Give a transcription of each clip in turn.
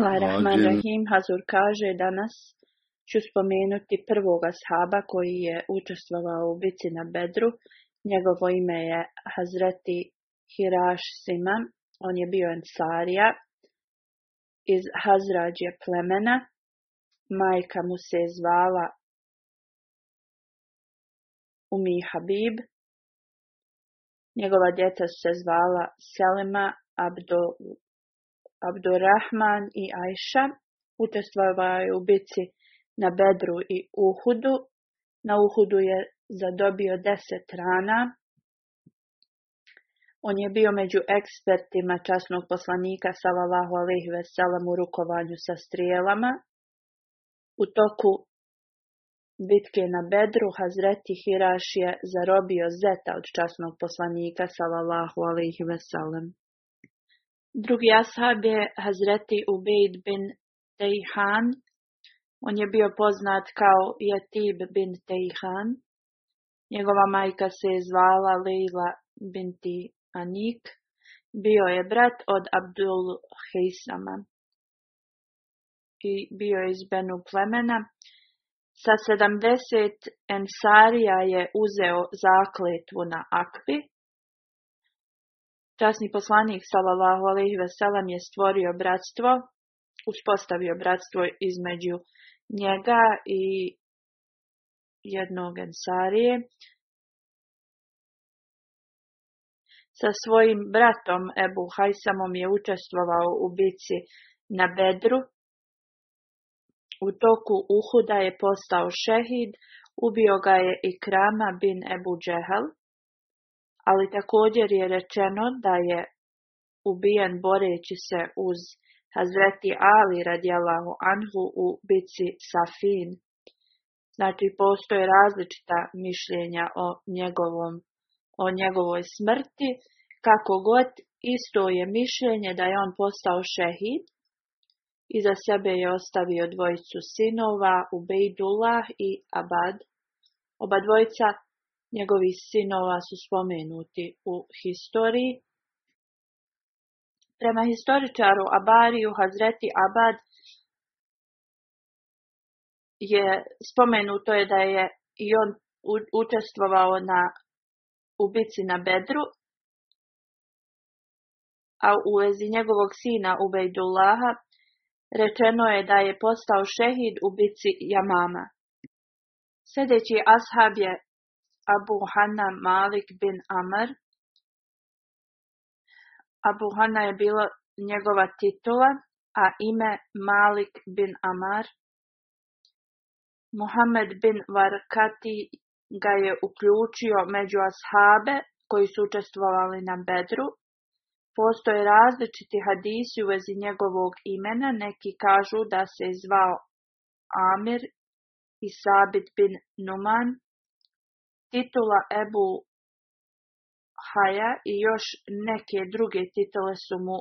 Bismillahirrahmanirrahim. Hazur kaže danas ću spomenuti prvoga sahaba koji je učestvovao u bici na Bedru. Njegovo ime je Hazreti Hiraš Sima. On je bio ensarija iz Hazrađe plemena. Majka mu se zvala Umi Habib. Njegova djeca se zvala Selema, Abdul Abdurrahman i Ajša je u bici na Bedru i Uhudu. Na Uhudu je zadobio deset rana. On je bio među ekspertima časnog poslanika sallallahu alih veselam u rukovanju sa strijelama. U toku bitke na Bedru Hazreti Hiraš je zarobio zeta od časnog poslanika sallallahu alih veselam. Drugi ashab je Hazreti Ubejd bin Tejhan. On je bio poznat kao Jatib bin Tejhan. Njegova majka se je zvala Leila binti Anik. Bio je brat od Abdul Heisama. I bio je iz Benu plemena. Sa 70 ensarija je uzeo zakletvu na Akvi Časni poslanik sallallahu alejhi ve je stvorio bratstvo, uspostavio bratstvo između njega i jednog ensarije. Sa svojim bratom Ebu Hajsamom je učestvovao u bici na Bedru. U toku Uhuda je postao šehid, ubio ga je i Krama bin Ebu Džehel. Ali također je rečeno da je ubijen boreći se uz Hazreti Ali radijalahu anhu u bici Safin. Znači postoje različita mišljenja o njegovom, o njegovoj smrti, kako god isto je mišljenje da je on postao šehid i za sebe je ostavio dvojicu sinova, Ubejdullah i Abad. Oba dvojica Njegovih sinova su spomenuti u historiji. Prema historičaru Abariju Hazreti Abad je spomenuto je da je i on učestvovao na ubici na Bedru, a u vezi njegovog sina Ubejdullaha rečeno je da je postao šehid u bici Jamama. Sedeći ashab je Abu Hana Malik bin Amr. Abu Hana je bila njegova titula, a ime Malik bin Amar. Muhammed bin Varkati ga je uključio među ashabe koji su učestvovali na Bedru. Postoje različiti hadisi u vezi njegovog imena, neki kažu da se zvao Amir i Sabit bin Numan, Titula Ebu Haja i još neke druge titule su mu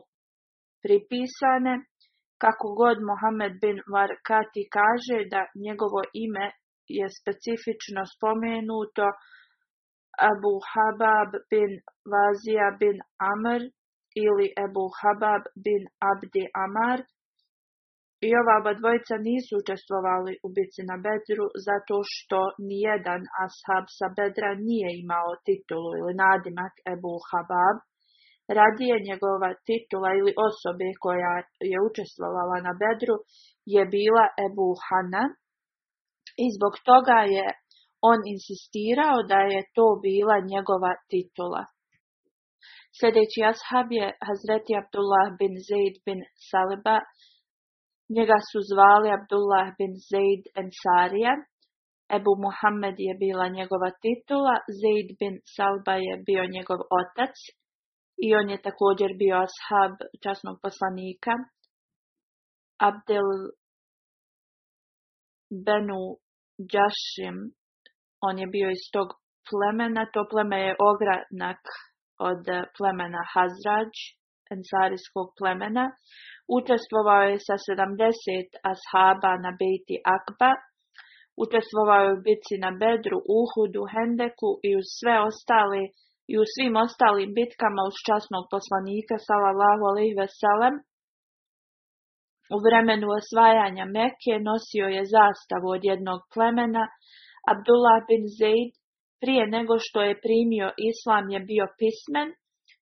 pripisane, kako god Mohamed bin Varkati kaže da njegovo ime je specifično spomenuto Abu Habab bin Vazija bin Amr ili Ebu Habab bin Abdi Amar, i ova oba dvojica nisu učestvovali u bici na Bedru zato što nijedan ashab sa Bedra nije imao titulu ili nadimak Ebu Habab, radije njegova titula ili osobe koja je učestvovala na Bedru je bila Ebu Hana i zbog toga je on insistirao da je to bila njegova titula. Sljedeći ashab je Hazreti Abdullah bin Zaid bin Saliba, Njega su zvali Abdullah bin Zaid Ensarija, Ebu Muhammed je bila njegova titula, Zaid bin Salba je bio njegov otac i on je također bio ashab časnog poslanika. Abdel Benu Džašim, on je bio iz tog plemena, to pleme je ogranak od plemena Hazrađ, ensarijskog plemena. Učestvovao je sa 70 ashaba na Bejti Akba, učestvovao je u bitci na Bedru, Uhudu, Hendeku i u sve ostale i u svim ostalim bitkama uz časnog poslanika sallallahu alejhi ve sellem. U vremenu osvajanja Mekke nosio je zastavu od jednog plemena. Abdullah bin Zaid prije nego što je primio islam je bio pismen,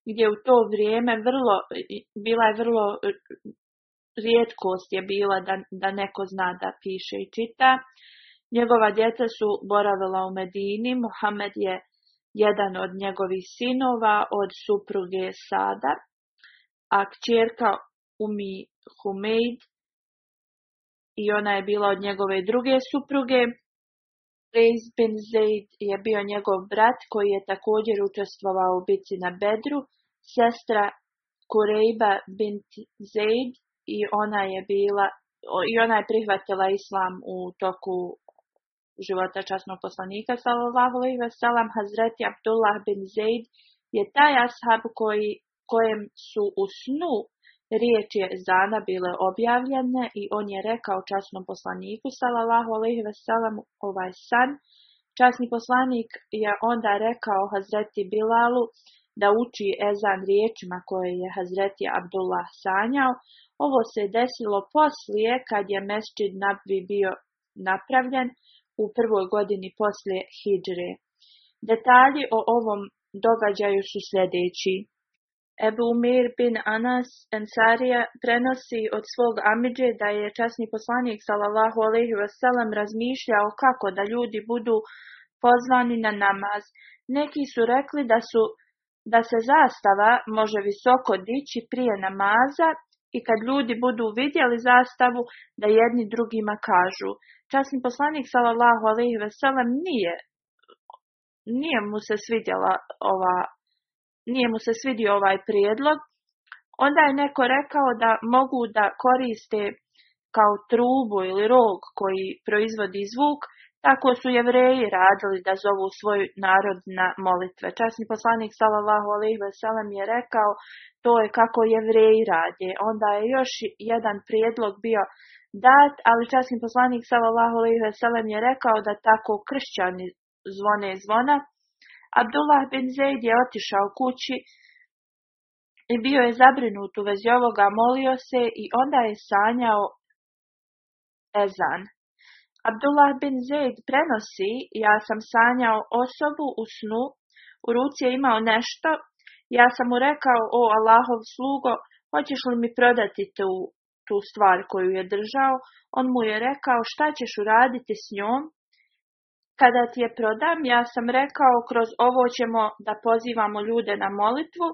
gdje u to vrijeme vrlo, bila je vrlo, e, rijetkost je bila da, da neko zna da piše i čita. Njegova djeca su boravila u Medini, Mohamed je jedan od njegovih sinova od supruge Sada, a kćerka Umi Humeid i ona je bila od njegove druge supruge. Reis bin Zaid je bio njegov brat koji je također učestvovao u bici na Bedru, sestra Kurejba bin Zaid i ona je bila i ona je prihvatila islam u toku života časnog poslanika sallallahu alejhi ve Hazreti Abdullah bin Zaid je taj ashab koji kojem su u snu je Zana bile objavljene i on je rekao časnom poslaniku salallahu alaihi ve ovaj san. Časni poslanik je onda rekao Hazreti Bilalu da uči ezan riječima koje je Hazreti Abdullah sanjao. Ovo se desilo poslije kad je mesčid Nabvi bio napravljen u prvoj godini poslije Hidžre. Detalji o ovom događaju su sljedeći. Ebu Mir bin Anas Ensarija prenosi od svog amidže da je časni poslanik sallallahu ve sellem razmišljao kako da ljudi budu pozvani na namaz. Neki su rekli da su da se zastava može visoko dići prije namaza i kad ljudi budu vidjeli zastavu da jedni drugima kažu. Časni poslanik sallallahu alejhi ve nije nije mu se svidjela ova nije mu se svidio ovaj prijedlog, onda je neko rekao da mogu da koriste kao trubu ili rog koji proizvodi zvuk, tako su jevreji radili da zovu svoj narod na molitve. Časni poslanik sallallahu alejhi ve je rekao to je kako jevreji rade. Onda je još jedan prijedlog bio dat, ali časni poslanik sallallahu alejhi ve je rekao da tako kršćani zvone zvona Abdullah bin Zaid je otišao kući i bio je zabrinut u vezi ovoga, molio se i onda je sanjao ezan. Abdullah bin Zaid prenosi, ja sam sanjao osobu u snu, u ruci je imao nešto, ja sam mu rekao, o Allahov slugo, hoćeš li mi prodati tu, tu stvar koju je držao? On mu je rekao, šta ćeš uraditi s njom? Kada ti je prodam, ja sam rekao kroz ovo ćemo da pozivamo ljude na molitvu,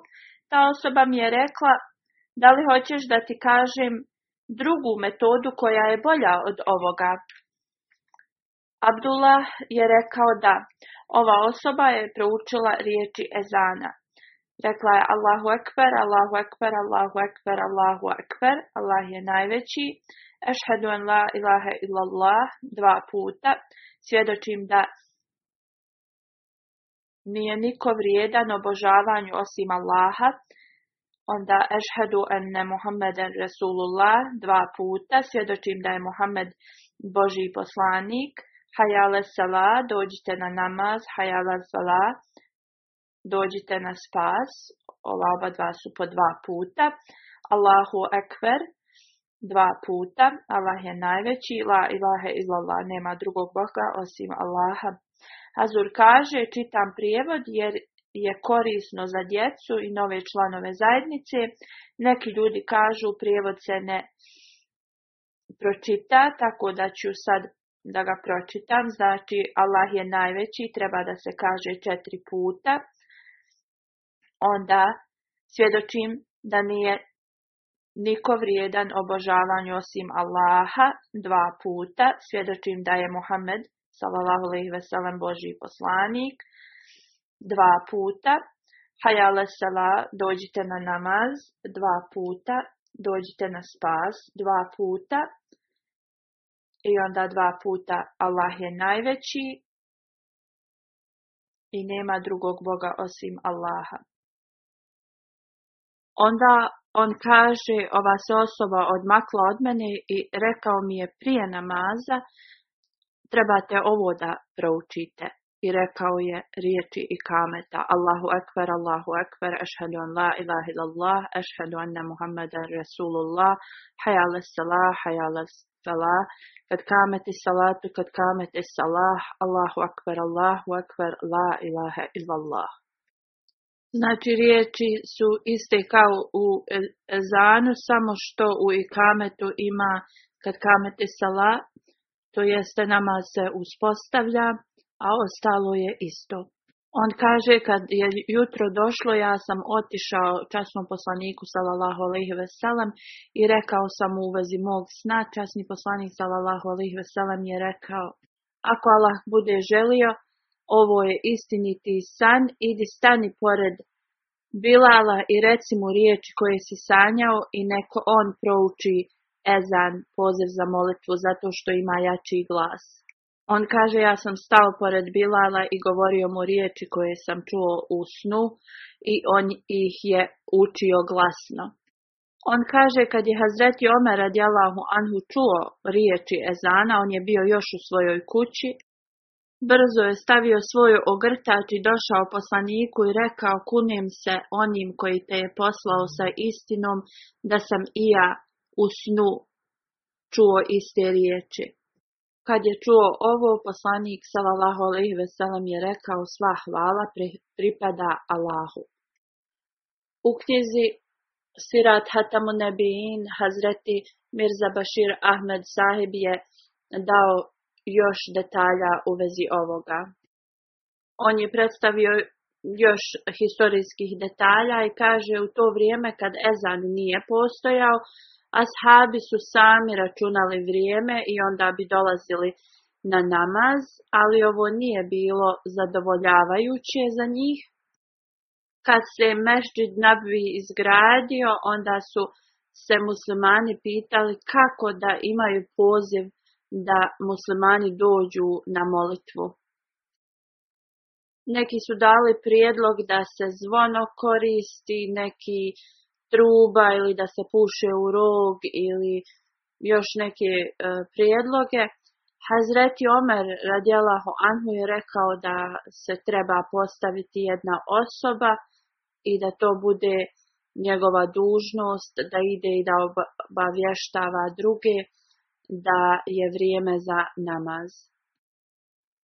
ta osoba mi je rekla, da li hoćeš da ti kažem drugu metodu koja je bolja od ovoga? Abdullah je rekao da ova osoba je proučila riječi ezana. Rekla je Allahu ekber, Allahu ekber, Allahu ekber, Allahu ekber, Allah je najveći, ešhedu en la ilaha illallah dva puta, svjedočim da nije niko vrijedan obožavanju osim Allaha, onda ešhedu enne Muhammeden Resulullah dva puta, svjedočim da je Muhammed Boži poslanik, hajale sala, dođite na namaz, hajale sala, dođite na spas, ova oba dva su po dva puta, Allahu ekver, dva puta, Allah je najveći, la ilaha illallah, nema drugog Boga osim Allaha. Azur kaže, čitam prijevod jer je korisno za djecu i nove članove zajednice. Neki ljudi kažu prijevod se ne pročita, tako da ću sad da ga pročitam. Znači, Allah je najveći, treba da se kaže četiri puta. Onda svjedočim da nije niko vrijedan obožavanju osim Allaha dva puta, svjedočim da je Muhammed salallahu alaihi ve Boži poslanik dva puta, hayale sala dođite na namaz dva puta, dođite na spas dva puta i onda dva puta Allah je najveći i nema drugog Boga osim Allaha. Onda on kaže, ova se osoba odmakla od mene i rekao mi je prije namaza, trebate ovo da proučite. I rekao je riječi i kameta, Allahu akbar, Allahu akver, ašhalu an la ilaha illallah, ašhalu anna Muhammeda Rasulullah, hajale salah, hajale salah, kad kameti salatu, kad kameti salah, Allahu akbar, Allahu akvar, la ilaha illallah. Znači riječi su iste kao u ezanu, samo što u ikametu ima kad kamete sala, to jeste nama se uspostavlja, a ostalo je isto. On kaže kad je jutro došlo, ja sam otišao časnom poslaniku salalahu alejhi ve i rekao sam u vezi mog sna, časni poslanik sallallahu alejhi ve je rekao: Ako Allah bude želio, ovo je istiniti san, idi stani pored Bilala i reci mu riječi koje si sanjao i neko on prouči ezan, poziv za molitvu, zato što ima jači glas. On kaže, ja sam stao pored Bilala i govorio mu riječi koje sam čuo u snu i on ih je učio glasno. On kaže, kad je Hazreti Omer radijalahu anhu čuo riječi ezana, on je bio još u svojoj kući, Brzo je stavio svoju ogrtač i došao poslaniku i rekao, kunem se onim koji te je poslao sa istinom, da sam i ja u snu čuo iste riječi. Kad je čuo ovo, poslanik sallallahu alejhi ve je rekao: "Sva hvala pripada Allahu." U knjizi Sirat Hatamu Nebiin, Hazreti Mirza Bashir Ahmed Sahib je dao još detalja u vezi ovoga. On je predstavio još historijskih detalja i kaže u to vrijeme kad ezan nije postojao, ashabi su sami računali vrijeme i onda bi dolazili na namaz, ali ovo nije bilo zadovoljavajuće za njih. Kad se Mešđid bi izgradio, onda su se muslimani pitali kako da imaju poziv da muslimani dođu na molitvu. Neki su dali prijedlog da se zvono koristi, neki truba ili da se puše u rog ili još neke e, prijedloge. Hazreti Omer radijalahu anhu je rekao da se treba postaviti jedna osoba i da to bude njegova dužnost, da ide i da obavještava druge da je vrijeme za namaz.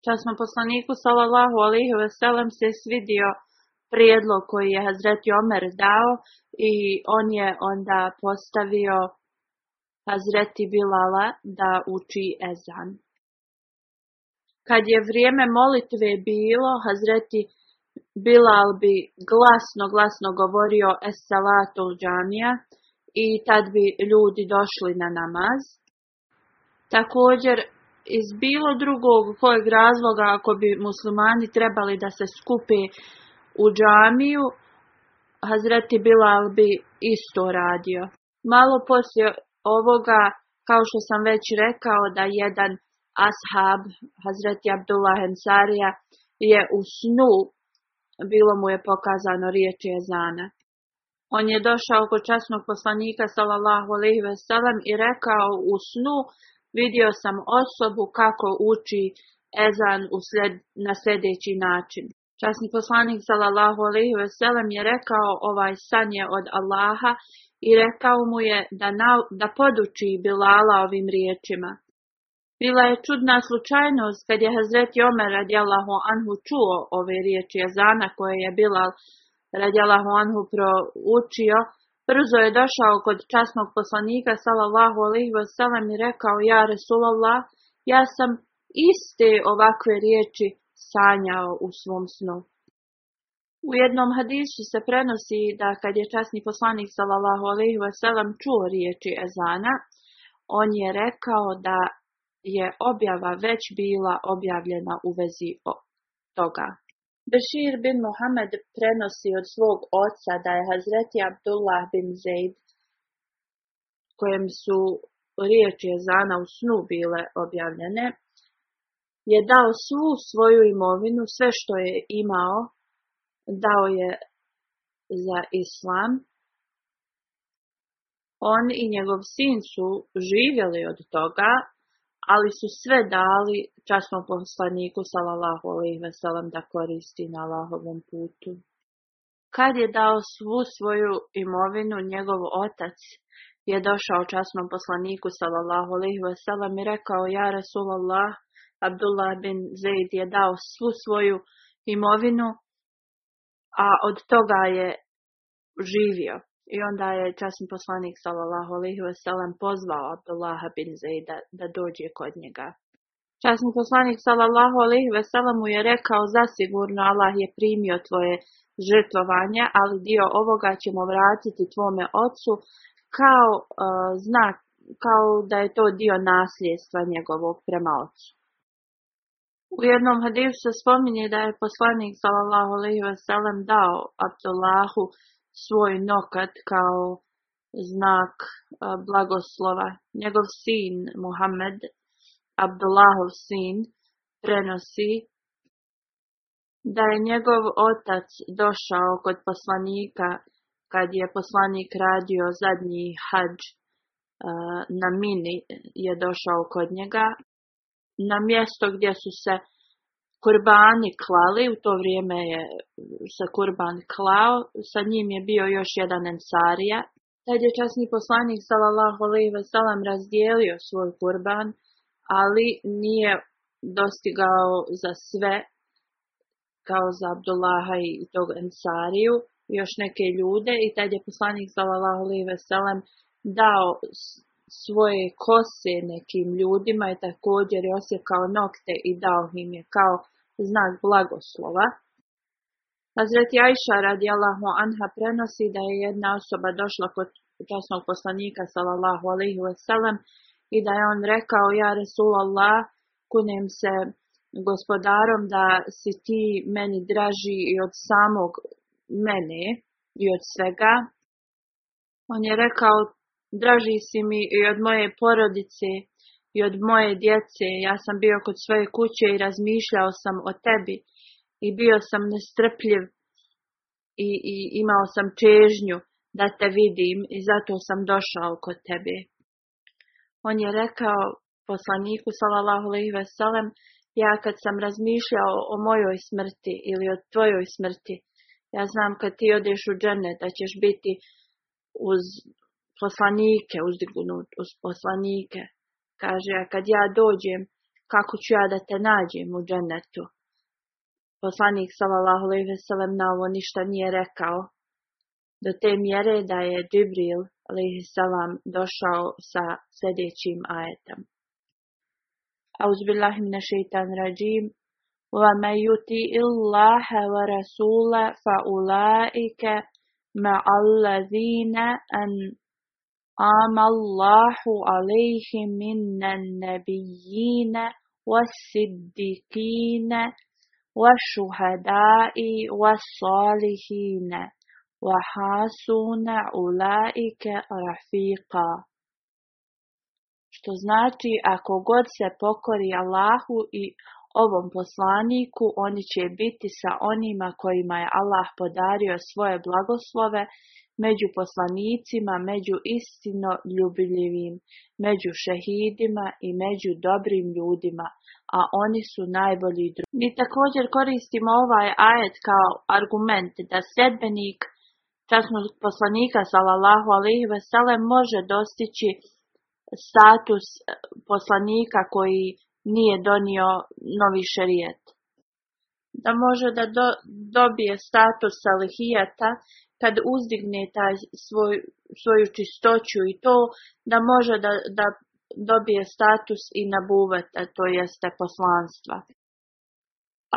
Čas smo poslaniku sallallahu ve sellem se svidio prijedlog koji je Hazreti Omer dao i on je onda postavio Hazreti Bilala da uči ezan. Kad je vrijeme molitve bilo, Hazreti Bilal bi glasno, glasno govorio Esalatul džamija i tad bi ljudi došli na namaz. Također, iz bilo drugog kojeg razloga ako bi muslimani trebali da se skupi u džamiju, Hazreti Bilal bi isto radio. Malo poslije ovoga, kao što sam već rekao, da jedan ashab, Hazreti Abdullah Ensarija, je u snu, bilo mu je pokazano riječ jezana. On je došao kod časnog poslanika sallallahu i rekao u snu Vidio sam osobu kako uči ezan na sljedeći način. Časni poslanik sallallahu alejhi ve sellem je rekao ovaj san je od Allaha i rekao mu je da, na, da poduči Bilala ovim riječima. Bila je čudna slučajnost kad je Hazret Omer radijallahu anhu čuo ove riječi ezana koje je Bilal radijallahu anhu proučio, Brzo je došao kod časnog poslanika sallallahu alejhi ve sellem i rekao: "Ja Resulallah, ja sam iste ovakve riječi sanjao u svom snu." U jednom hadisu se prenosi da kad je časni poslanik sallallahu alejhi ve čuo riječi ezana, on je rekao da je objava već bila objavljena u vezi toga. Bešir bin Muhammed prenosi od svog oca da je Hazreti Abdullah bin Zaid, kojem su riječi Jezana u snu bile objavljene, je dao svu svoju imovinu, sve što je imao, dao je za islam. On i njegov sin su živjeli od toga, ali su sve dali časnom poslaniku salallahu alaihi veselam da koristi na Allahovom putu. Kad je dao svu svoju imovinu, njegov otac je došao časnom poslaniku salallahu alaihi veselam i rekao, ja Rasulullah Abdullah bin Zaid je dao svu svoju imovinu, a od toga je živio. I onda je časni poslanik sallallahu alaihi wasallam pozvao Abdullaha bin Zeida da dođe kod njega. Časni poslanik sallallahu alaihi wasallam mu je rekao zasigurno Allah je primio tvoje žrtvovanje, ali dio ovoga ćemo vratiti tvome ocu kao e, znak, kao da je to dio nasljedstva njegovog prema ocu. U jednom hadisu se spominje da je poslanik sallallahu alejhi ve dao Abdullahu svoj nokat kao znak blagoslova. Njegov sin, Muhammed, Abdullahov sin, prenosi da je njegov otac došao kod poslanika kad je poslanik radio zadnji hađ na mini je došao kod njega na mjesto gdje su se kurbani klali, u to vrijeme je uh, se kurban klao, sa njim je bio još jedan ensarija. Tad je časni poslanik sallallahu alejhi ve razdijelio svoj kurban, ali nije dostigao za sve kao za Abdullaha i tog ensariju, još neke ljude i tad je poslanik sallallahu alejhi ve dao svoje kose nekim ljudima i također je osjekao nokte i dao im je kao znak blagoslova. Hazreti Ajša radijalahu anha prenosi da je jedna osoba došla kod časnog poslanika sallallahu alaihi wasallam i da je on rekao ja Resulallah kunem se gospodarom da si ti meni draži i od samog mene i od svega. On je rekao Draži si mi i od moje porodice i od moje djece. Ja sam bio kod svoje kuće i razmišljao sam o tebi i bio sam nestrpljiv i, i imao sam čežnju da te vidim i zato sam došao kod tebe. On je rekao poslaniku sallallahu alejhi ve ja kad sam razmišljao o mojoj smrti ili o tvojoj smrti, ja znam kad ti odeš u džene da ćeš biti uz poslanike, uzdignu poslanike. Kaže, a kad ja dođem, kako ću ja da te nađem u dženetu? Poslanik sallallahu alejhi ve sellem na ovo ništa nije rekao. Do te mjere da je Džibril alejhi salam došao sa sljedećim ajetom. Auzubillahi minash rajim. وَمَنْ يُطِعِ اللَّهَ وَرَسُولَهُ فَأُولَئِكَ ma an amallahu alayhi minan nabiyyin was-siddiqin wash-shuhada'i was-salihin wa hasuna ulaike rafiqa što znači ako god se pokori Allahu i ovom poslaniku oni će biti sa onima kojima je Allah podario svoje blagoslove među poslanicima, među ljubiljivim, među šehidima i među dobrim ljudima, a oni su najbolji drugi. Mi također koristimo ovaj ajet kao argument da sedbenik, časnog poslanika sallallahu alaihi vesele može dostići status poslanika koji nije donio novi šerijet. Da može da dobije status salihijata kad uzdigne taj svoj, svoju čistoću i to da može da, da dobije status i nabuvata, to jeste poslanstva.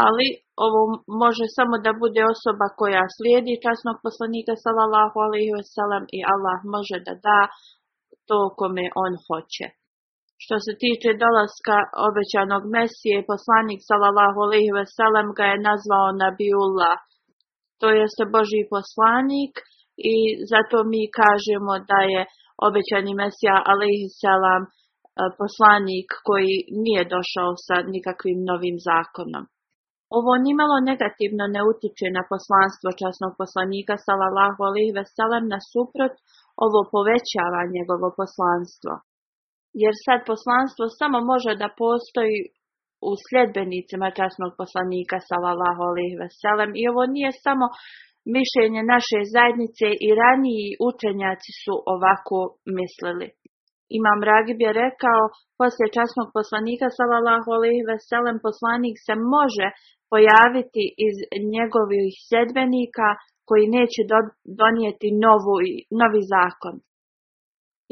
Ali ovo može samo da bude osoba koja slijedi časnog poslanika sallallahu alaihi wasallam i Allah može da da to kome on hoće. Što se tiče dolaska obećanog Mesije, poslanik sallallahu alaihi ga je nazvao Nabiullah, to jeste Božji poslanik i zato mi kažemo da je obećani Mesija a.s. E, poslanik koji nije došao sa nikakvim novim zakonom. Ovo nimalo negativno ne utiče na poslanstvo časnog poslanika salallahu salam na suprot, ovo povećava njegovo poslanstvo. Jer sad poslanstvo samo može da postoji u sljedbenicima časnog poslanika sallallahu alejhi ve i ovo nije samo mišljenje naše zajednice i raniji učenjaci su ovako mislili. Imam Ragib je rekao, poslije časnog poslanika sallallahu alejhi ve poslanik se može pojaviti iz njegovih sljedbenika koji neće donijeti novu, novi zakon.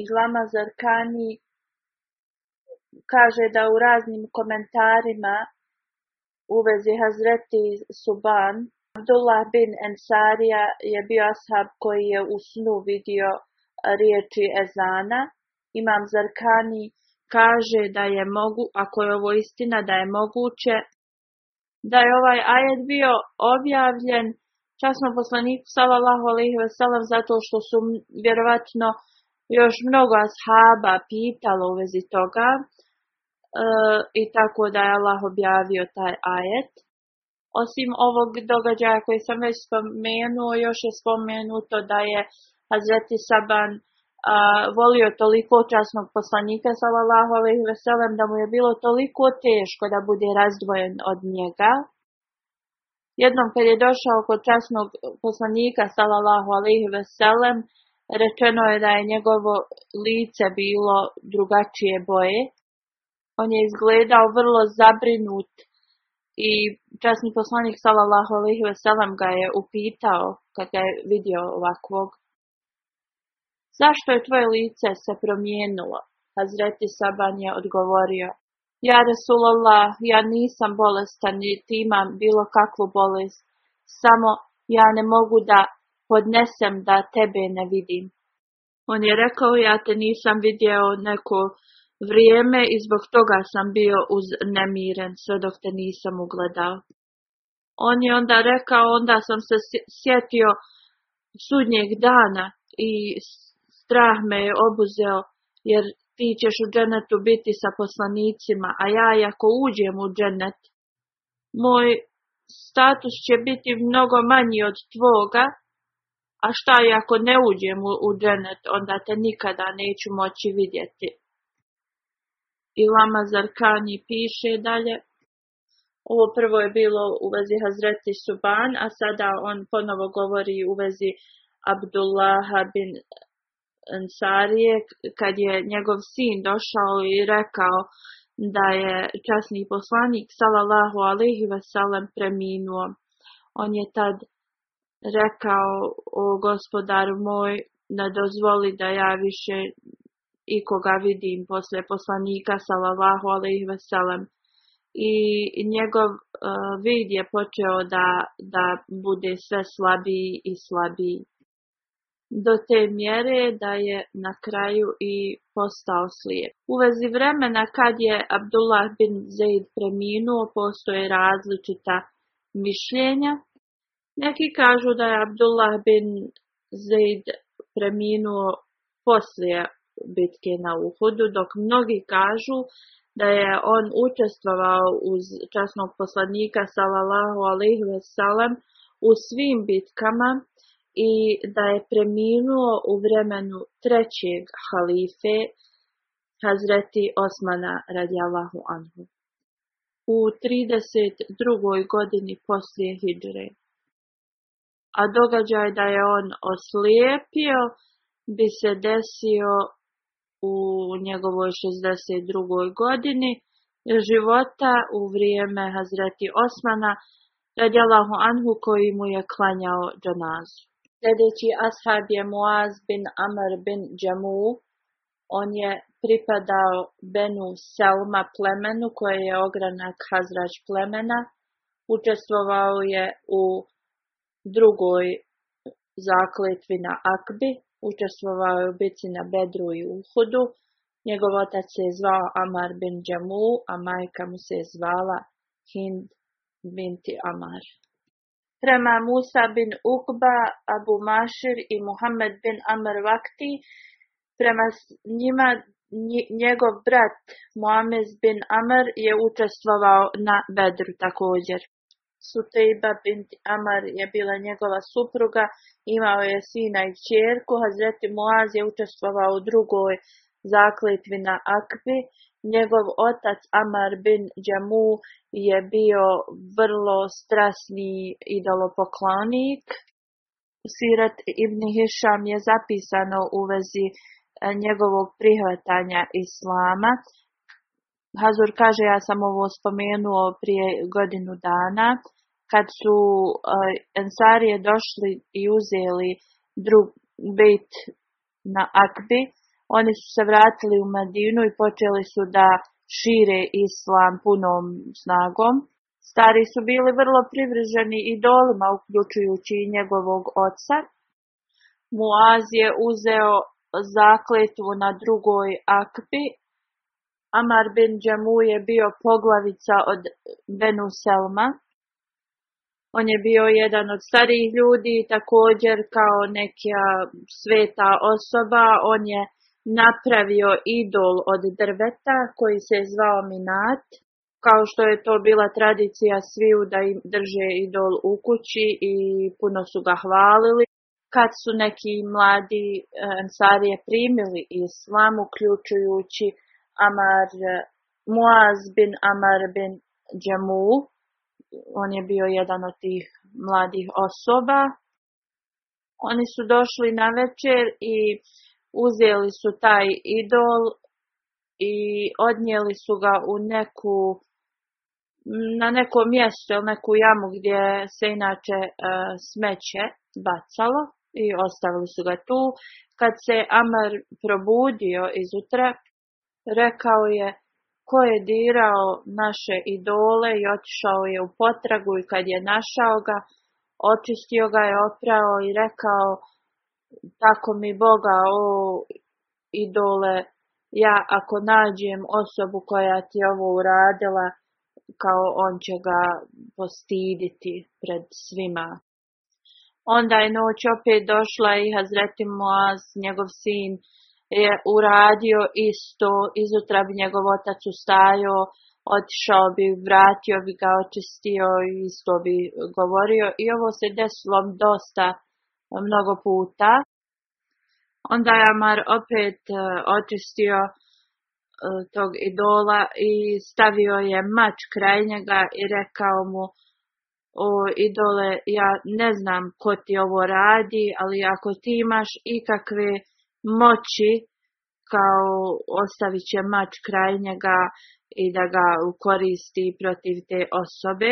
I Glama Zarkani kaže da u raznim komentarima u vezi Hazreti Suban, Abdullah bin Ensarija je bio ashab koji je u snu vidio riječi Ezana. Imam Zarkani kaže da je mogu, ako je ovo istina, da je moguće da je ovaj ajed bio objavljen časno poslaniku sallallahu alaihi sellem zato što su vjerovatno još mnogo ashaba pitalo u vezi toga, E, i tako da je Allah objavio taj ajet. Osim ovog događaja koji sam već spomenuo, još je spomenuto da je Hazreti Saban volio toliko časnog poslanika sallallahu alejhi ve sellem da mu je bilo toliko teško da bude razdvojen od njega. Jednom kad je došao kod časnog poslanika sallallahu alejhi ve sellem, rečeno je da je njegovo lice bilo drugačije boje, on je izgledao vrlo zabrinut i časni poslanik sallallahu alejhi ve sellem ga je upitao kad je vidio ovakvog Zašto je tvoje lice se promijenilo? Hazreti Saban je odgovorio. Ja, Rasulallah, ja nisam bolestan niti imam bilo kakvu bolest. Samo ja ne mogu da podnesem da tebe ne vidim. On je rekao, ja te nisam vidio neko vrijeme i zbog toga sam bio uznemiren sve dok te nisam ugledao. On je onda rekao, onda sam se sjetio sudnjeg dana i strah me je obuzeo, jer ti ćeš u dženetu biti sa poslanicima, a ja ako uđem u dženet, moj status će biti mnogo manji od tvoga, a šta i ako ne uđem u dženet, onda te nikada neću moći vidjeti. I Lama Zarkani piše dalje. Ovo prvo je bilo u vezi Hazreti Suban, a sada on ponovo govori u vezi Abdullaha bin Ansarije, kad je njegov sin došao i rekao da je časni poslanik salallahu alihi vasallam preminuo. On je tad rekao, o gospodaru moj, da dozvoli da ja više i koga vidim poslije poslanika sallallahu alaihi veselem. I njegov e, vid je počeo da, da bude sve slabiji i slabiji. Do te mjere da je na kraju i postao slijep. U vezi vremena kad je Abdullah bin Zaid preminuo postoje različita mišljenja. Neki kažu da je Abdullah bin Zaid preminuo poslije bitke na Uhudu, dok mnogi kažu da je on učestvovao uz časnog poslanika sallallahu alaihi wasallam u svim bitkama i da je preminuo u vremenu trećeg halife Hazreti Osmana radijallahu anhu u 32. godini poslije Hidre. A događaj da je on oslijepio bi se desio u njegovoj 62. godini života u vrijeme Hazreti Osmana ho anhu koji mu je klanjao džanazu. Sljedeći ashab je Muaz bin Amr bin Džamu. On je pripadao Benu Selma plemenu koje je ogranak Hazrač plemena. Učestvovao je u drugoj zakletvi na Akbi Učestvovao je u bici na Bedru i Uhudu. Njegov otac se zvao Amar bin Džamu, a majka mu se zvala Hind binti Amar. Prema Musa bin Ukba, Abu Mašir i Muhammed bin Amr Vakti, prema njima njegov brat Muamez bin Amr je učestvovao na Bedru također. Sutejba bint Amar je bila njegova supruga, imao je sina i čerku, Hazreti Muaz je učestvovao u drugoj zakletvi na Akbi. Njegov otac Amar bin Džamu je bio vrlo strasni idolopoklonik. Sirat ibn Hišam je zapisano u vezi e, njegovog prihvatanja islama. Hazur kaže, ja sam ovo spomenuo prije godinu dana, kad su eh, Ensarije došli i uzeli drug bit na Akbi, oni su se vratili u Madinu i počeli su da šire islam punom snagom. Stari su bili vrlo privrženi idolima, uključujući i njegovog oca. Muaz je uzeo zakletvu na drugoj akbi, Amar bin Džemu je bio poglavica od Benu On je bio jedan od starijih ljudi, također kao neka sveta osoba. On je napravio idol od drveta koji se je zvao Minat, kao što je to bila tradicija sviju da im drže idol u kući i puno su ga hvalili. Kad su neki mladi eh, ansarije primili islam, uključujući Amar, Muaz bin Amar bin Džemu, on je bio jedan od tih mladih osoba. Oni su došli na večer i uzeli su taj idol i odnijeli su ga u neku na neko mjesto ili neku jamu gdje se inače e, smeće bacalo i ostavili su ga tu. Kad se Amar probudio izutra, rekao je, ko je dirao naše idole i otišao je u potragu i kad je našao ga, očistio ga je, oprao i rekao, tako mi Boga, o idole, ja ako nađem osobu koja ti ovo uradila, kao on će ga postiditi pred svima. Onda je noć opet došla i Hazreti Moaz, njegov sin, je uradio isto, izutra bi njegov otac ustajao, otišao bi, vratio bi ga, očistio i isto bi govorio. I ovo se desilo dosta mnogo puta. Onda je Amar opet e, očistio e, tog idola i stavio je mač kraj njega i rekao mu o idole, ja ne znam ko ti ovo radi, ali ako ti imaš ikakve moći kao ostavit će mač kraj i da ga koristi protiv te osobe.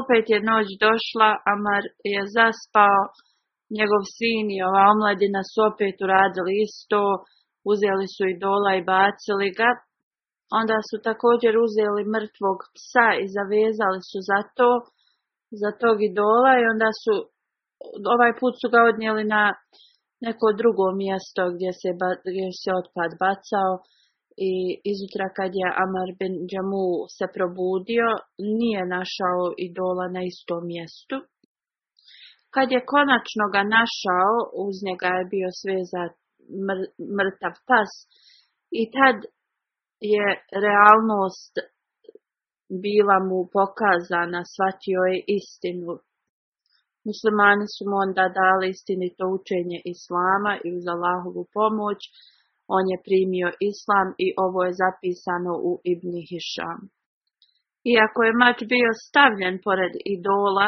Opet je noć došla, Amar je zaspao, njegov sin i ova omladina su opet uradili isto, uzeli su i dola i bacili ga. Onda su također uzeli mrtvog psa i zavezali su za to, za tog idola i onda su, ovaj put su ga odnijeli na neko drugo mjesto gdje se, se otpad bacao i izutra kad je Amar bin se probudio, nije našao idola na istom mjestu. Kad je konačno ga našao, uz njega je bio svezat mr, mrtav pas i tad je realnost bila mu pokazana, shvatio je istinu. Muslimani su mu onda dali istinito učenje Islama i uz Allahovu pomoć on je primio Islam i ovo je zapisano u Ibn Hišam. Iako je mač bio stavljen pored idola,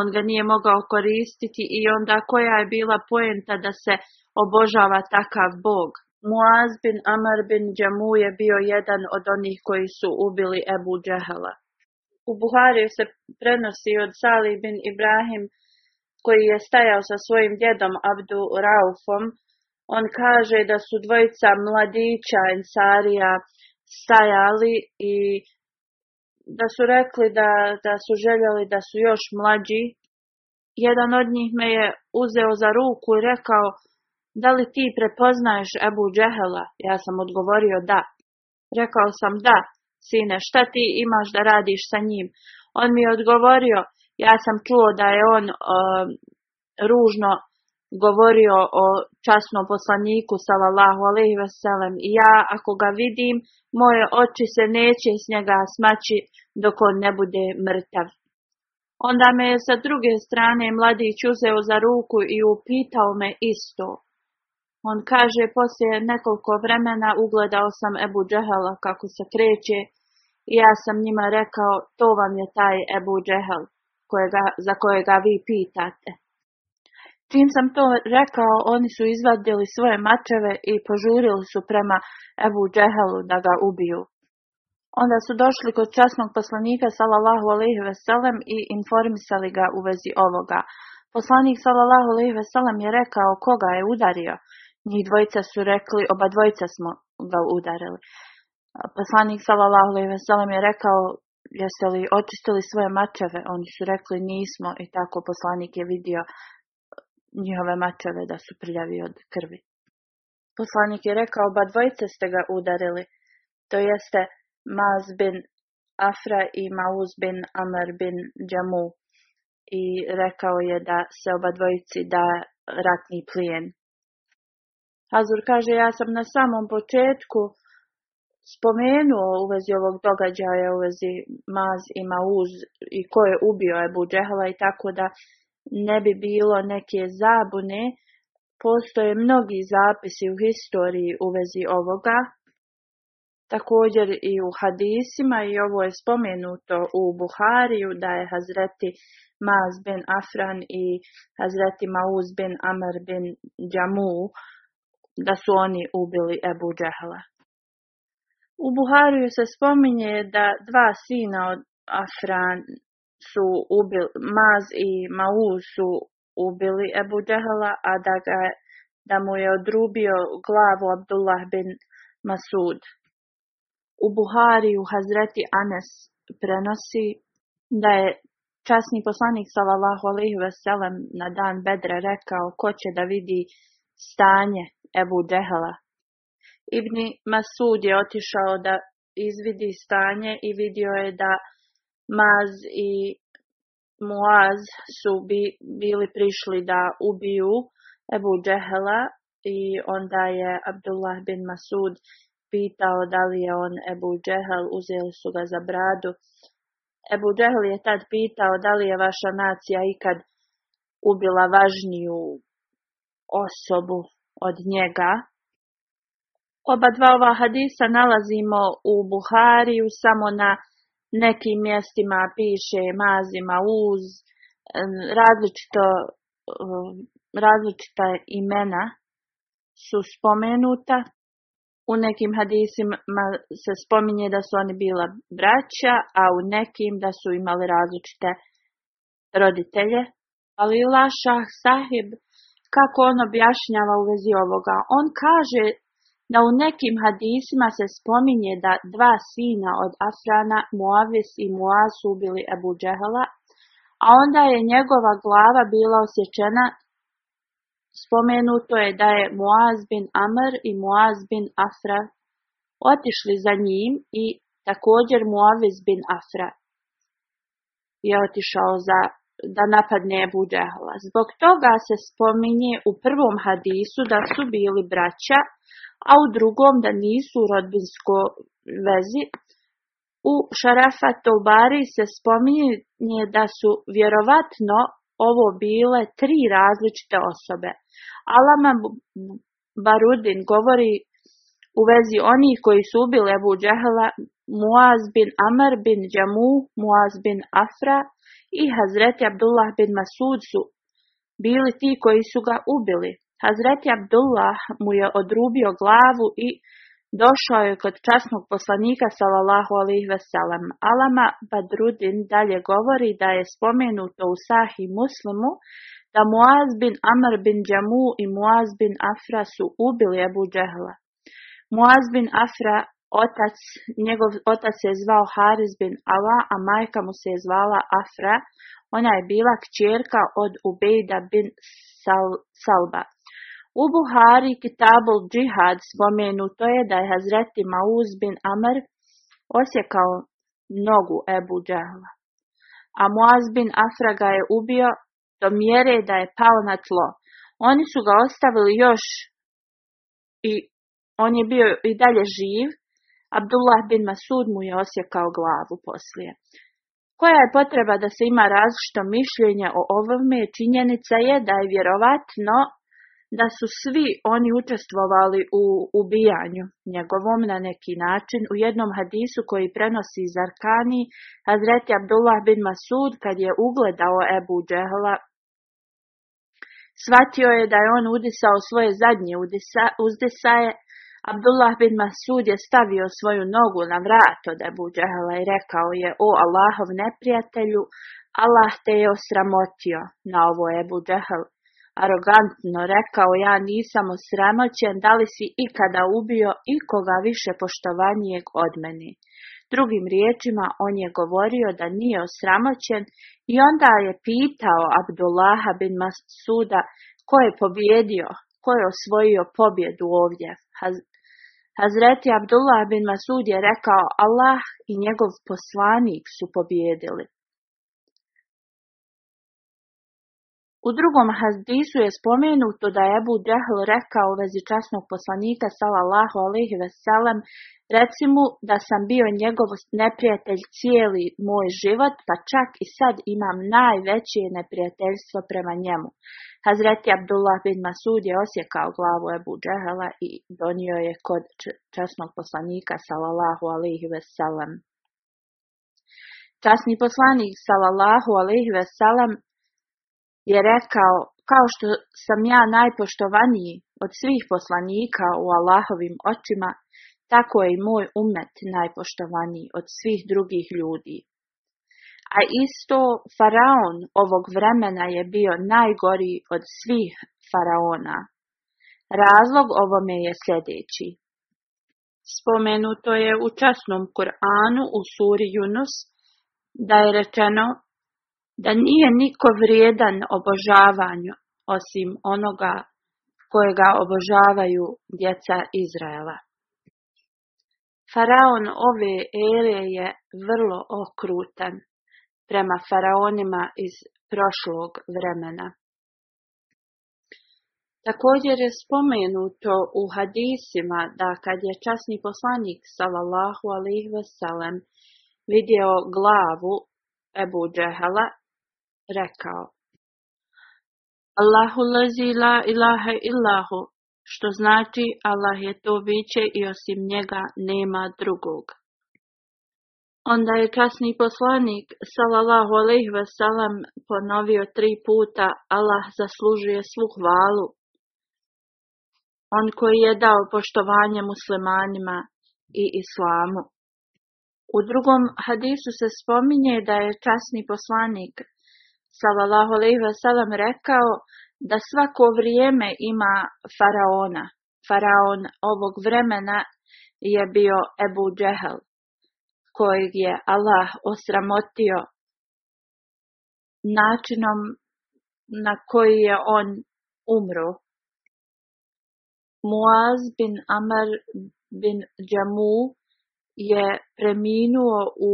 on ga nije mogao koristiti i onda koja je bila poenta da se obožava takav bog. Muaz bin Amar bin Džemu je bio jedan od onih koji su ubili Ebu Džehela u Buhariju se prenosi od Salih bin Ibrahim koji je stajao sa svojim djedom Abdu Raufom. On kaže da su dvojica mladića Ensarija stajali i da su rekli da, da su željeli da su još mlađi. Jedan od njih me je uzeo za ruku i rekao, da li ti prepoznaješ Ebu Džehela? Ja sam odgovorio da. Rekao sam da, sine, šta ti imaš da radiš sa njim? On mi je odgovorio, ja sam čuo da je on ružno govorio o časnom poslaniku salallahu alaihi ve i ja ako ga vidim moje oči se neće s njega smaći dok on ne bude mrtav. Onda me je sa druge strane mladić uzeo za ruku i upitao me isto. On kaže, poslije nekoliko vremena ugledao sam Ebu Džehela kako se kreće i ja sam njima rekao, to vam je taj Ebu Džehel kojega, za kojega vi pitate. Čim sam to rekao, oni su izvadili svoje mačeve i požurili su prema Ebu Džehelu da ga ubiju. Onda su došli kod časnog poslanika sallallahu alejhi ve i informisali ga u vezi ovoga. Poslanik sallallahu alejhi ve je rekao koga je udario njih dvojica su rekli, oba dvojica smo ga udarili. Poslanik sallallahu alejhi ve je rekao: "Jeste li očistili svoje mačeve?" Oni su rekli: "Nismo." I tako poslanik je vidio njihove mačeve da su prljavi od krvi. Poslanik je rekao: "Oba dvojice ste ga udarili." To jeste Maz bin Afra i Mauz bin Amr bin Džamu i rekao je da se oba dvojici da ratni plijen. Hazur kaže, ja sam na samom početku spomenuo u vezi ovog događaja, u vezi Maz i Mauz i ko je ubio Ebu Džehla i tako da ne bi bilo neke zabune. Postoje mnogi zapisi u historiji u vezi ovoga, također i u hadisima i ovo je spomenuto u Buhariju da je Hazreti Maz bin Afran i Hazreti Mauz bin Amr bin da su oni ubili Ebu Džehla. U Buhariju se spominje da dva sina od Afran su ubili, Maz i Mau su ubili Ebu Džehla, a da, da mu je odrubio glavu Abdullah bin Masud. U Buhariju Hazreti Anes prenosi da je časni poslanik sallallahu alejhi ve sellem na dan Bedra rekao ko će da vidi stanje Ebu Dehela. Ibn Masud je otišao da izvidi stanje i vidio je da Maz i Muaz su bi, bili prišli da ubiju Ebu Džehela i onda je Abdullah bin Masud pitao da li je on Ebu Džehel, uzeli su ga za bradu. Ebu Džehel je tad pitao da li je vaša nacija ikad ubila važniju osobu od njega. Oba dva ova hadisa nalazimo u Buhariju, samo na nekim mjestima piše mazima uz, različito, različita imena su spomenuta. U nekim hadisima se spominje da su oni bila braća, a u nekim da su imali različite roditelje. Ali Lašah Sahib kako on objašnjava u vezi ovoga. On kaže da u nekim hadisima se spominje da dva sina od Afrana, Muavis i Muaz ubili Abu Džehala, a onda je njegova glava bila osjećena. Spomenuto je da je Muaz bin Amr i Muaz bin Afra otišli za njim i također Muavis bin Afra je otišao za da napadne bude Zbog toga se spominje u prvom hadisu da su bili braća, a u drugom da nisu u rodbinskoj vezi. U Šarafa Tobari se spominje da su vjerovatno ovo bile tri različite osobe. Alama Barudin govori u vezi onih koji su ubili Ebu Džehla, Muaz bin Amr bin Džamu, Muaz bin Afra, i Hazreti Abdullah bin Masud su bili ti koji su ga ubili. Hazreti Abdullah mu je odrubio glavu i došao je kod časnog poslanika sallallahu alaihi veselam. Alama Badrudin dalje govori da je spomenuto u Sahi Muslimu da Muaz bin Amr bin Džamu i Muaz bin Afra su ubili Abu Džehla. Muaz bin Afra Otac, njegov otac se zvao Haris bin Ala, a majka mu se zvala Afra. Ona je bila kćerka od Ubejda bin Sal, Salba. U Buhari Kitabul Džihad spomenuto je da je Hazreti Mauz bin Amr osjekao nogu Ebu Džahla. A Muaz bin Afra ga je ubio do mjere da je pao na tlo. Oni su ga ostavili još i on je bio i dalje živ, Abdullah bin Masud mu je osjekao glavu poslije. Koja je potreba da se ima različito mišljenje o ovome, činjenica je da je vjerovatno da su svi oni učestvovali u ubijanju njegovom na neki način. U jednom hadisu koji prenosi iz Arkani, Hazreti Abdullah bin Masud, kad je ugledao Ebu Džehla, shvatio je da je on udisao svoje zadnje udisa, Abdullah bin Masud je stavio svoju nogu na vrat od Ebu i rekao je, o Allahov neprijatelju, Allah te je osramotio, na ovo Ebu Džehl. Arogantno rekao, ja nisam osramoćen, da li si ikada ubio ikoga više poštovanijeg od meni. Drugim riječima, on je govorio da nije osramoćen i onda je pitao Abdullaha bin Masuda ko je pobjedio, ko je osvojio pobjedu ovdje. Hazreti Abdullah bin Masud je rekao, Allah i njegov poslanik su pobijedili. U drugom hadisu je spomenuto da je Ebu Džehl rekao u vezi časnog poslanika sallallahu alaihi veselem, reci mu da sam bio njegov neprijatelj cijeli moj život, pa čak i sad imam najveće neprijateljstvo prema njemu. Hazreti Abdullah bin Masud je osjekao glavu Ebu Džehela i donio je kod časnog poslanika sallallahu alaihi veselem. Časni poslanik sallallahu ve veselam, je rekao, kao što sam ja najpoštovaniji od svih poslanika u Allahovim očima, tako je i moj umet najpoštovaniji od svih drugih ljudi. A isto faraon ovog vremena je bio najgori od svih faraona. Razlog ovome je sljedeći. Spomenuto je u časnom Kuranu u suri Yunus da je rečeno da nije niko vrijedan obožavanju osim onoga kojega obožavaju djeca Izraela. Faraon ove ere je vrlo okrutan prema faraonima iz prošlog vremena. Također je spomenuto u hadisima da kad je časni poslanik sallallahu alejhi vidio glavu Ebu džehala, rekao Allahu lezi la ilaha illahu, što znači Allah je to biće i osim njega nema drugog. Onda je kasni poslanik, salallahu alaihi wasalam ponovio tri puta, Allah zaslužuje svu hvalu. On koji je dao poštovanje muslimanima i islamu. U drugom hadisu se spominje da je časni poslanik, sallallahu alejhi ve sellem rekao da svako vrijeme ima faraona. Faraon ovog vremena je bio Ebu Džehel, kojeg je Allah osramotio načinom na koji je on umro. Muaz bin Amr bin Džamu je preminuo u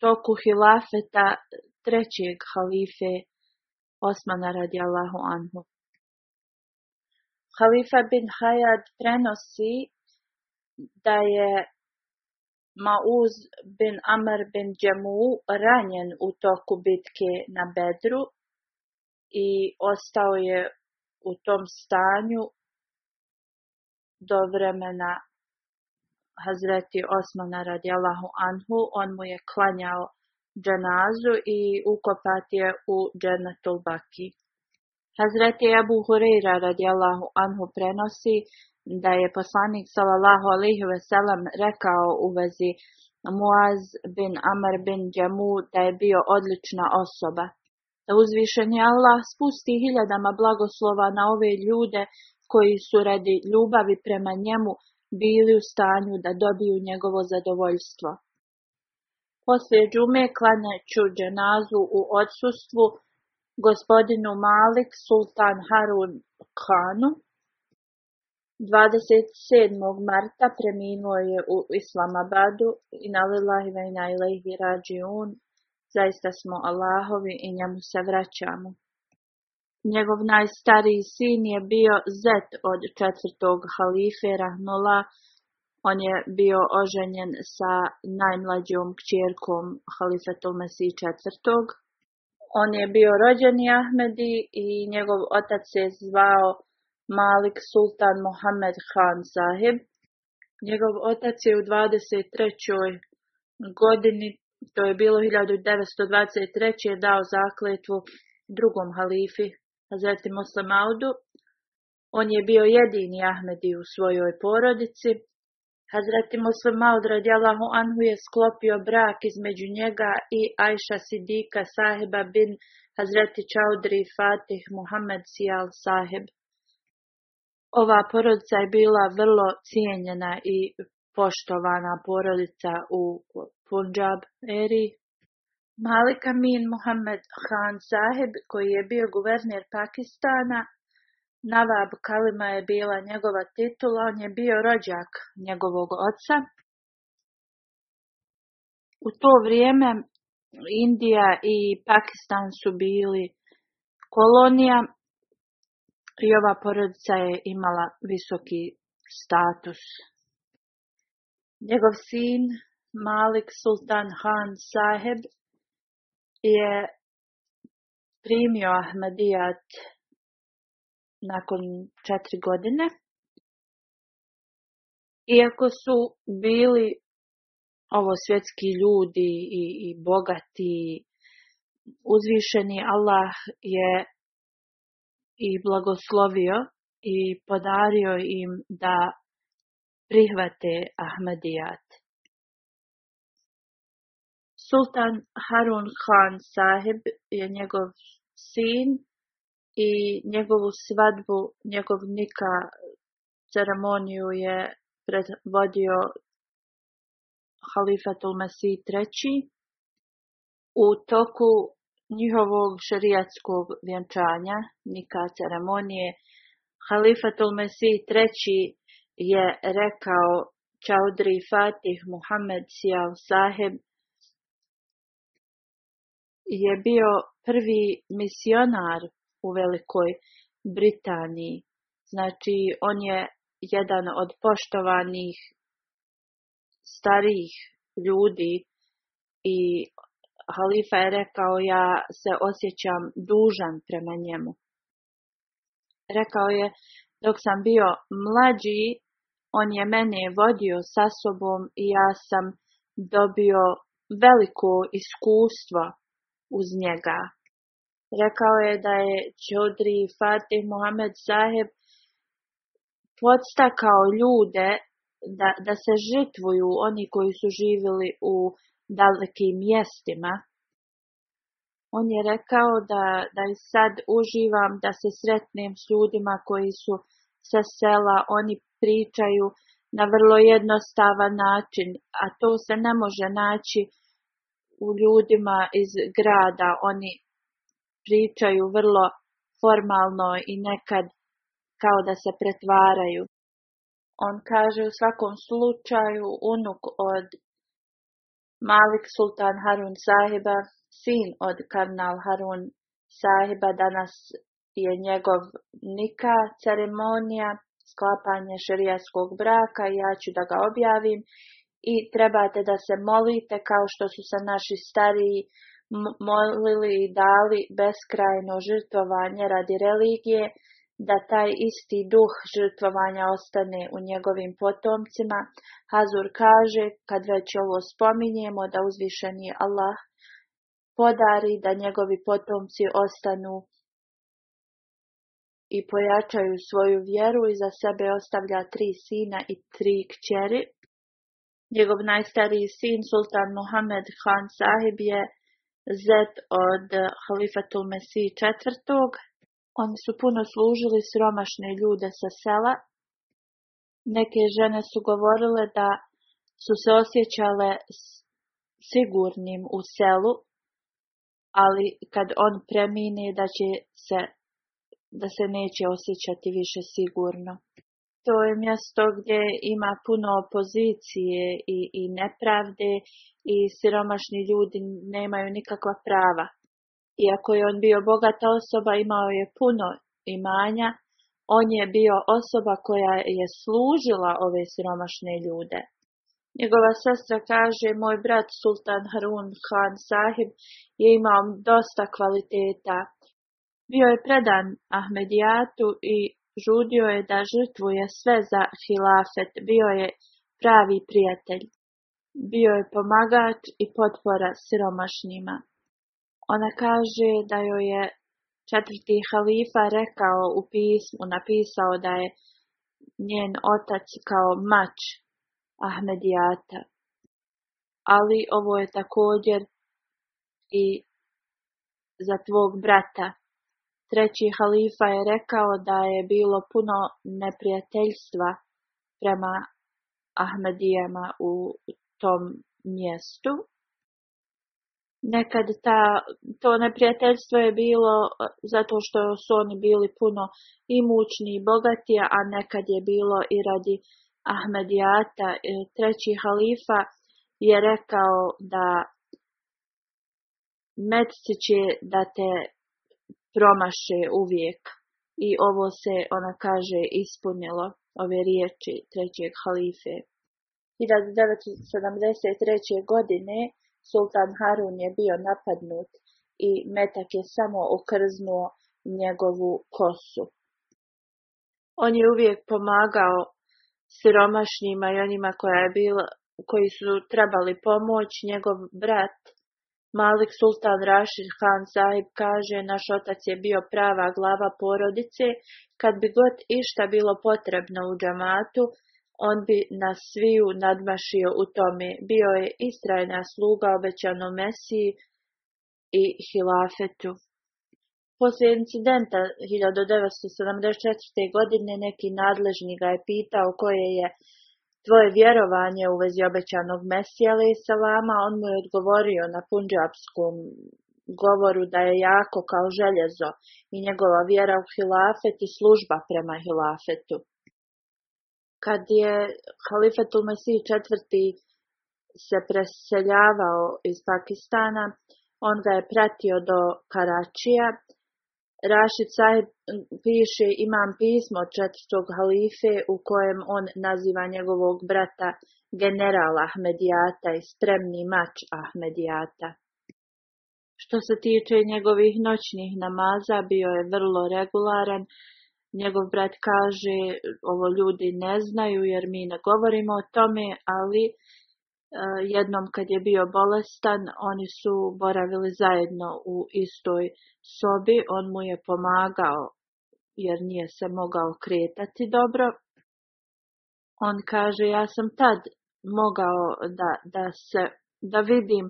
toku hilafeta trećeg halife Osmana radijallahu anhu. Halifa bin Hayad prenosi da je Mauz bin Amr bin Džemu ranjen u toku bitke na Bedru i ostao je u tom stanju do vremena Hazreti Osmana radijallahu anhu, on mu je klanjao dženazu i ukopat je u dženetul baki. Hazreti Abu Hurira radijallahu anhu prenosi da je poslanik sallallahu alihi veselam rekao u vezi Muaz bin Amr bin Djemu da je bio odlična osoba. Da uzvišeni Allah spusti hiljadama blagoslova na ove ljude koji su radi ljubavi prema njemu bili u stanju da dobiju njegovo zadovoljstvo. Poslije džume klanjaću dženazu u odsustvu gospodinu Malik Sultan Harun Khanu. 27. marta preminuo je u Islamabadu i nalilahi ve na ilaihi un. Zaista smo Allahovi i njemu se vraćamo. Njegov najstariji sin je bio zet od četvrtog halife Rahnullah on je bio oženjen sa najmlađom kćerkom Halifetul Mesih IV. On je bio rođeni Ahmedi i njegov otac se zvao Malik Sultan Mohamed Khan Sahib. Njegov otac je u 23. godini, to je bilo 1923. dao zakletvu drugom halifi, Hazreti Muslim Audu. On je bio jedini Ahmedi u svojoj porodici. Hazreti muslima Maud radijalahu anhu je sklopio brak između njega i Aisha Sidika sahiba bin Hazreti Čaudri Fatih Muhammed Sijal sahib. Ova porodica je bila vrlo cijenjena i poštovana porodica u Punjab eri. Malik Amin Muhammed Khan sahib, koji je bio guverner Pakistana, Navab Kalima je bila njegova titula, on je bio rođak njegovog oca. U to vrijeme Indija i Pakistan su bili kolonija i ova porodica je imala visoki status. Njegov sin Malik Sultan Han Saheb je primio Ahmadijat nakon četiri godine. Iako su bili ovo svjetski ljudi i, i bogati, uzvišeni Allah je i blagoslovio i podario im da prihvate Ahmadijat. Sultan Harun Khan sahib je njegov sin i njegovu svadbu, njegov nika, ceremoniju je predvodio halifatul Mesih III. U toku njihovog šerijatskog vjenčanja, nika ceremonije, halifatul Mesih III. je rekao Čaudri Fatih Muhammed Sahe Saheb je bio prvi misionar u Velikoj Britaniji. Znači, on je jedan od poštovanih starijih ljudi i halifa je rekao ja se osjećam dužan prema njemu. Rekao je dok sam bio mlađi, on je mene vodio sa sobom i ja sam dobio veliko iskustvo uz njega. Rekao je da je Čodri Fatih Mohamed Zaheb podstakao ljude da, da se žitvuju oni koji su živjeli u dalekim mjestima. On je rekao da, da i sad uživam da se sretnem s ljudima koji su sa sela, oni pričaju na vrlo jednostavan način, a to se ne može naći u ljudima iz grada, oni pričaju vrlo formalno i nekad kao da se pretvaraju. On kaže u svakom slučaju unuk od Malik Sultan Harun Sahiba, sin od karnal Harun Sahiba, danas je njegov nika ceremonija sklapanje šerijaskog braka, ja ću da ga objavim i trebate da se molite kao što su se naši stariji molili i dali beskrajno žrtvovanje radi religije, da taj isti duh žrtvovanja ostane u njegovim potomcima. Hazur kaže, kad već ovo spominjemo, da uzvišeni Allah podari da njegovi potomci ostanu i pojačaju svoju vjeru i za sebe ostavlja tri sina i tri kćeri. Njegov najstariji sin, sultan Muhammed Khan Sahib, je Z od Halifatul Messi četvrtog. Oni su puno služili sromašne ljude sa sela. Neke žene su govorile da su se osjećale sigurnim u selu, ali kad on premine da će se, da se neće osjećati više sigurno to je mjesto gdje ima puno opozicije i, i nepravde i siromašni ljudi nemaju nikakva prava. Iako je on bio bogata osoba, imao je puno imanja, on je bio osoba koja je služila ove siromašne ljude. Njegova sestra kaže, moj brat Sultan Harun Khan Sahib je imao dosta kvaliteta. Bio je predan Ahmedijatu i Žudio je da žrtvuje sve za hilafet, bio je pravi prijatelj. Bio je pomagač i potpora siromašnjima. Ona kaže da joj je četvrti halifa rekao u pismu, napisao da je njen otac kao mač Ahmedijata. Ali ovo je također i za tvog brata Treći halifa je rekao da je bilo puno neprijateljstva prema Ahmedijama u tom mjestu. Nekad ta, to neprijateljstvo je bilo e, zato što su oni bili puno imućni i bogati, a nekad je bilo i radi Ahmedijata. E, treći halifa je rekao da Medci će da te promaše uvijek i ovo se, ona kaže, ispunilo, ove riječi trećeg halife. 1973. godine Sultan Harun je bio napadnut i metak je samo okrznuo njegovu kosu. On je uvijek pomagao siromašnjima i onima koja je bila, koji su trebali pomoć. Njegov brat Malik Sultan Rashid Han Zahib kaže, naš otac je bio prava glava porodice, kad bi god išta bilo potrebno u džamatu, on bi nas sviju nadmašio u tome. Bio je istrajna sluga obećano Mesiji i Hilafetu. Poslije incidenta 1974. godine neki nadležni ga je pitao koje je tvoje vjerovanje u vezi obećanog mesija ali i Salama, on mu je odgovorio na punđapskom govoru da je jako kao željezo i njegova vjera u hilafet i služba prema hilafetu. Kad je halifetul Mesiji četvrti se preseljavao iz Pakistana, on ga je pratio do Karačija Rashid Sahib mm, piše imam pismo četvrtog halife u kojem on naziva njegovog brata general Ahmedijata i spremni mač Ahmedijata. Što se tiče njegovih noćnih namaza, bio je vrlo regularan. Njegov brat kaže, ovo ljudi ne znaju jer mi ne govorimo o tome, ali Eh, jednom kad je bio bolestan, oni su boravili zajedno u istoj sobi, on mu je pomagao jer nije se mogao kretati dobro. On kaže, ja sam tad mogao da, da se da vidim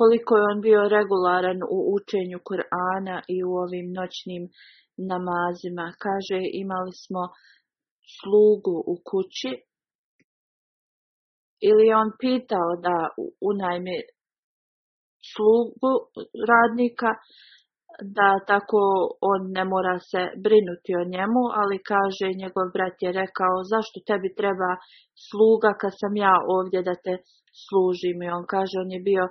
koliko je on bio regularan u učenju Kur'ana i u ovim noćnim namazima. Kaže, imali smo slugu u kući ili je on pitao da unajmi slugu radnika, da tako on ne mora se brinuti o njemu, ali kaže njegov brat je rekao zašto tebi treba sluga kad sam ja ovdje da te služim i on kaže on je bio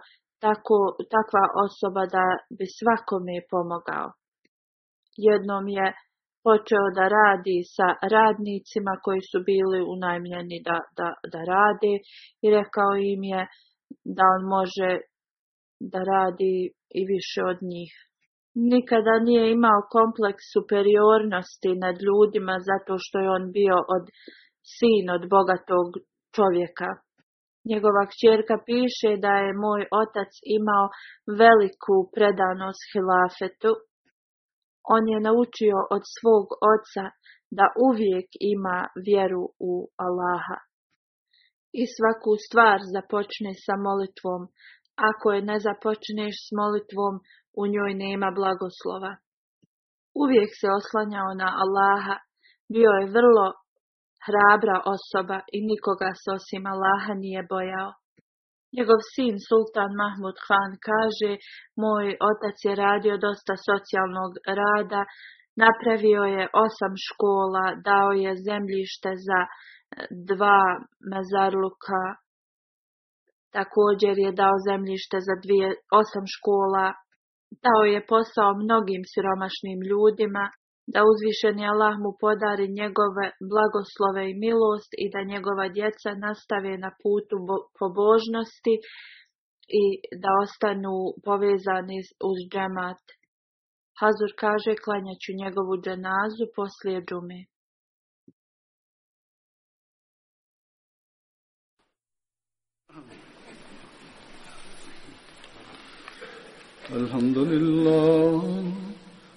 tako, takva osoba da bi svakome pomogao. Jednom je počeo da radi sa radnicima koji su bili unajmljeni da, da, da rade i rekao im je da on može da radi i više od njih. Nikada nije imao kompleks superiornosti nad ljudima zato što je on bio od sin od bogatog čovjeka. Njegova kćerka piše da je moj otac imao veliku predanost hilafetu on je naučio od svog oca da uvijek ima vjeru u Allaha. I svaku stvar započne sa molitvom. Ako je ne započneš s molitvom, u njoj nema blagoslova. Uvijek se oslanjao na Allaha, bio je vrlo hrabra osoba i nikoga se osim Allaha nije bojao. Njegov sin Sultan Mahmud Khan kaže, moj otac je radio dosta socijalnog rada, napravio je osam škola, dao je zemljište za e, dva mezarluka, također je dao zemljište za dvije, osam škola, dao je posao mnogim siromašnim ljudima, da uzvišeni Allah mu podari njegove blagoslove i milost i da njegova djeca nastave na putu pobožnosti i da ostanu povezani uz džemat. Hazur kaže klanjaću njegovu dženazu poslije džume.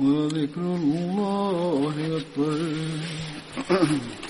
وذكر الله أكبر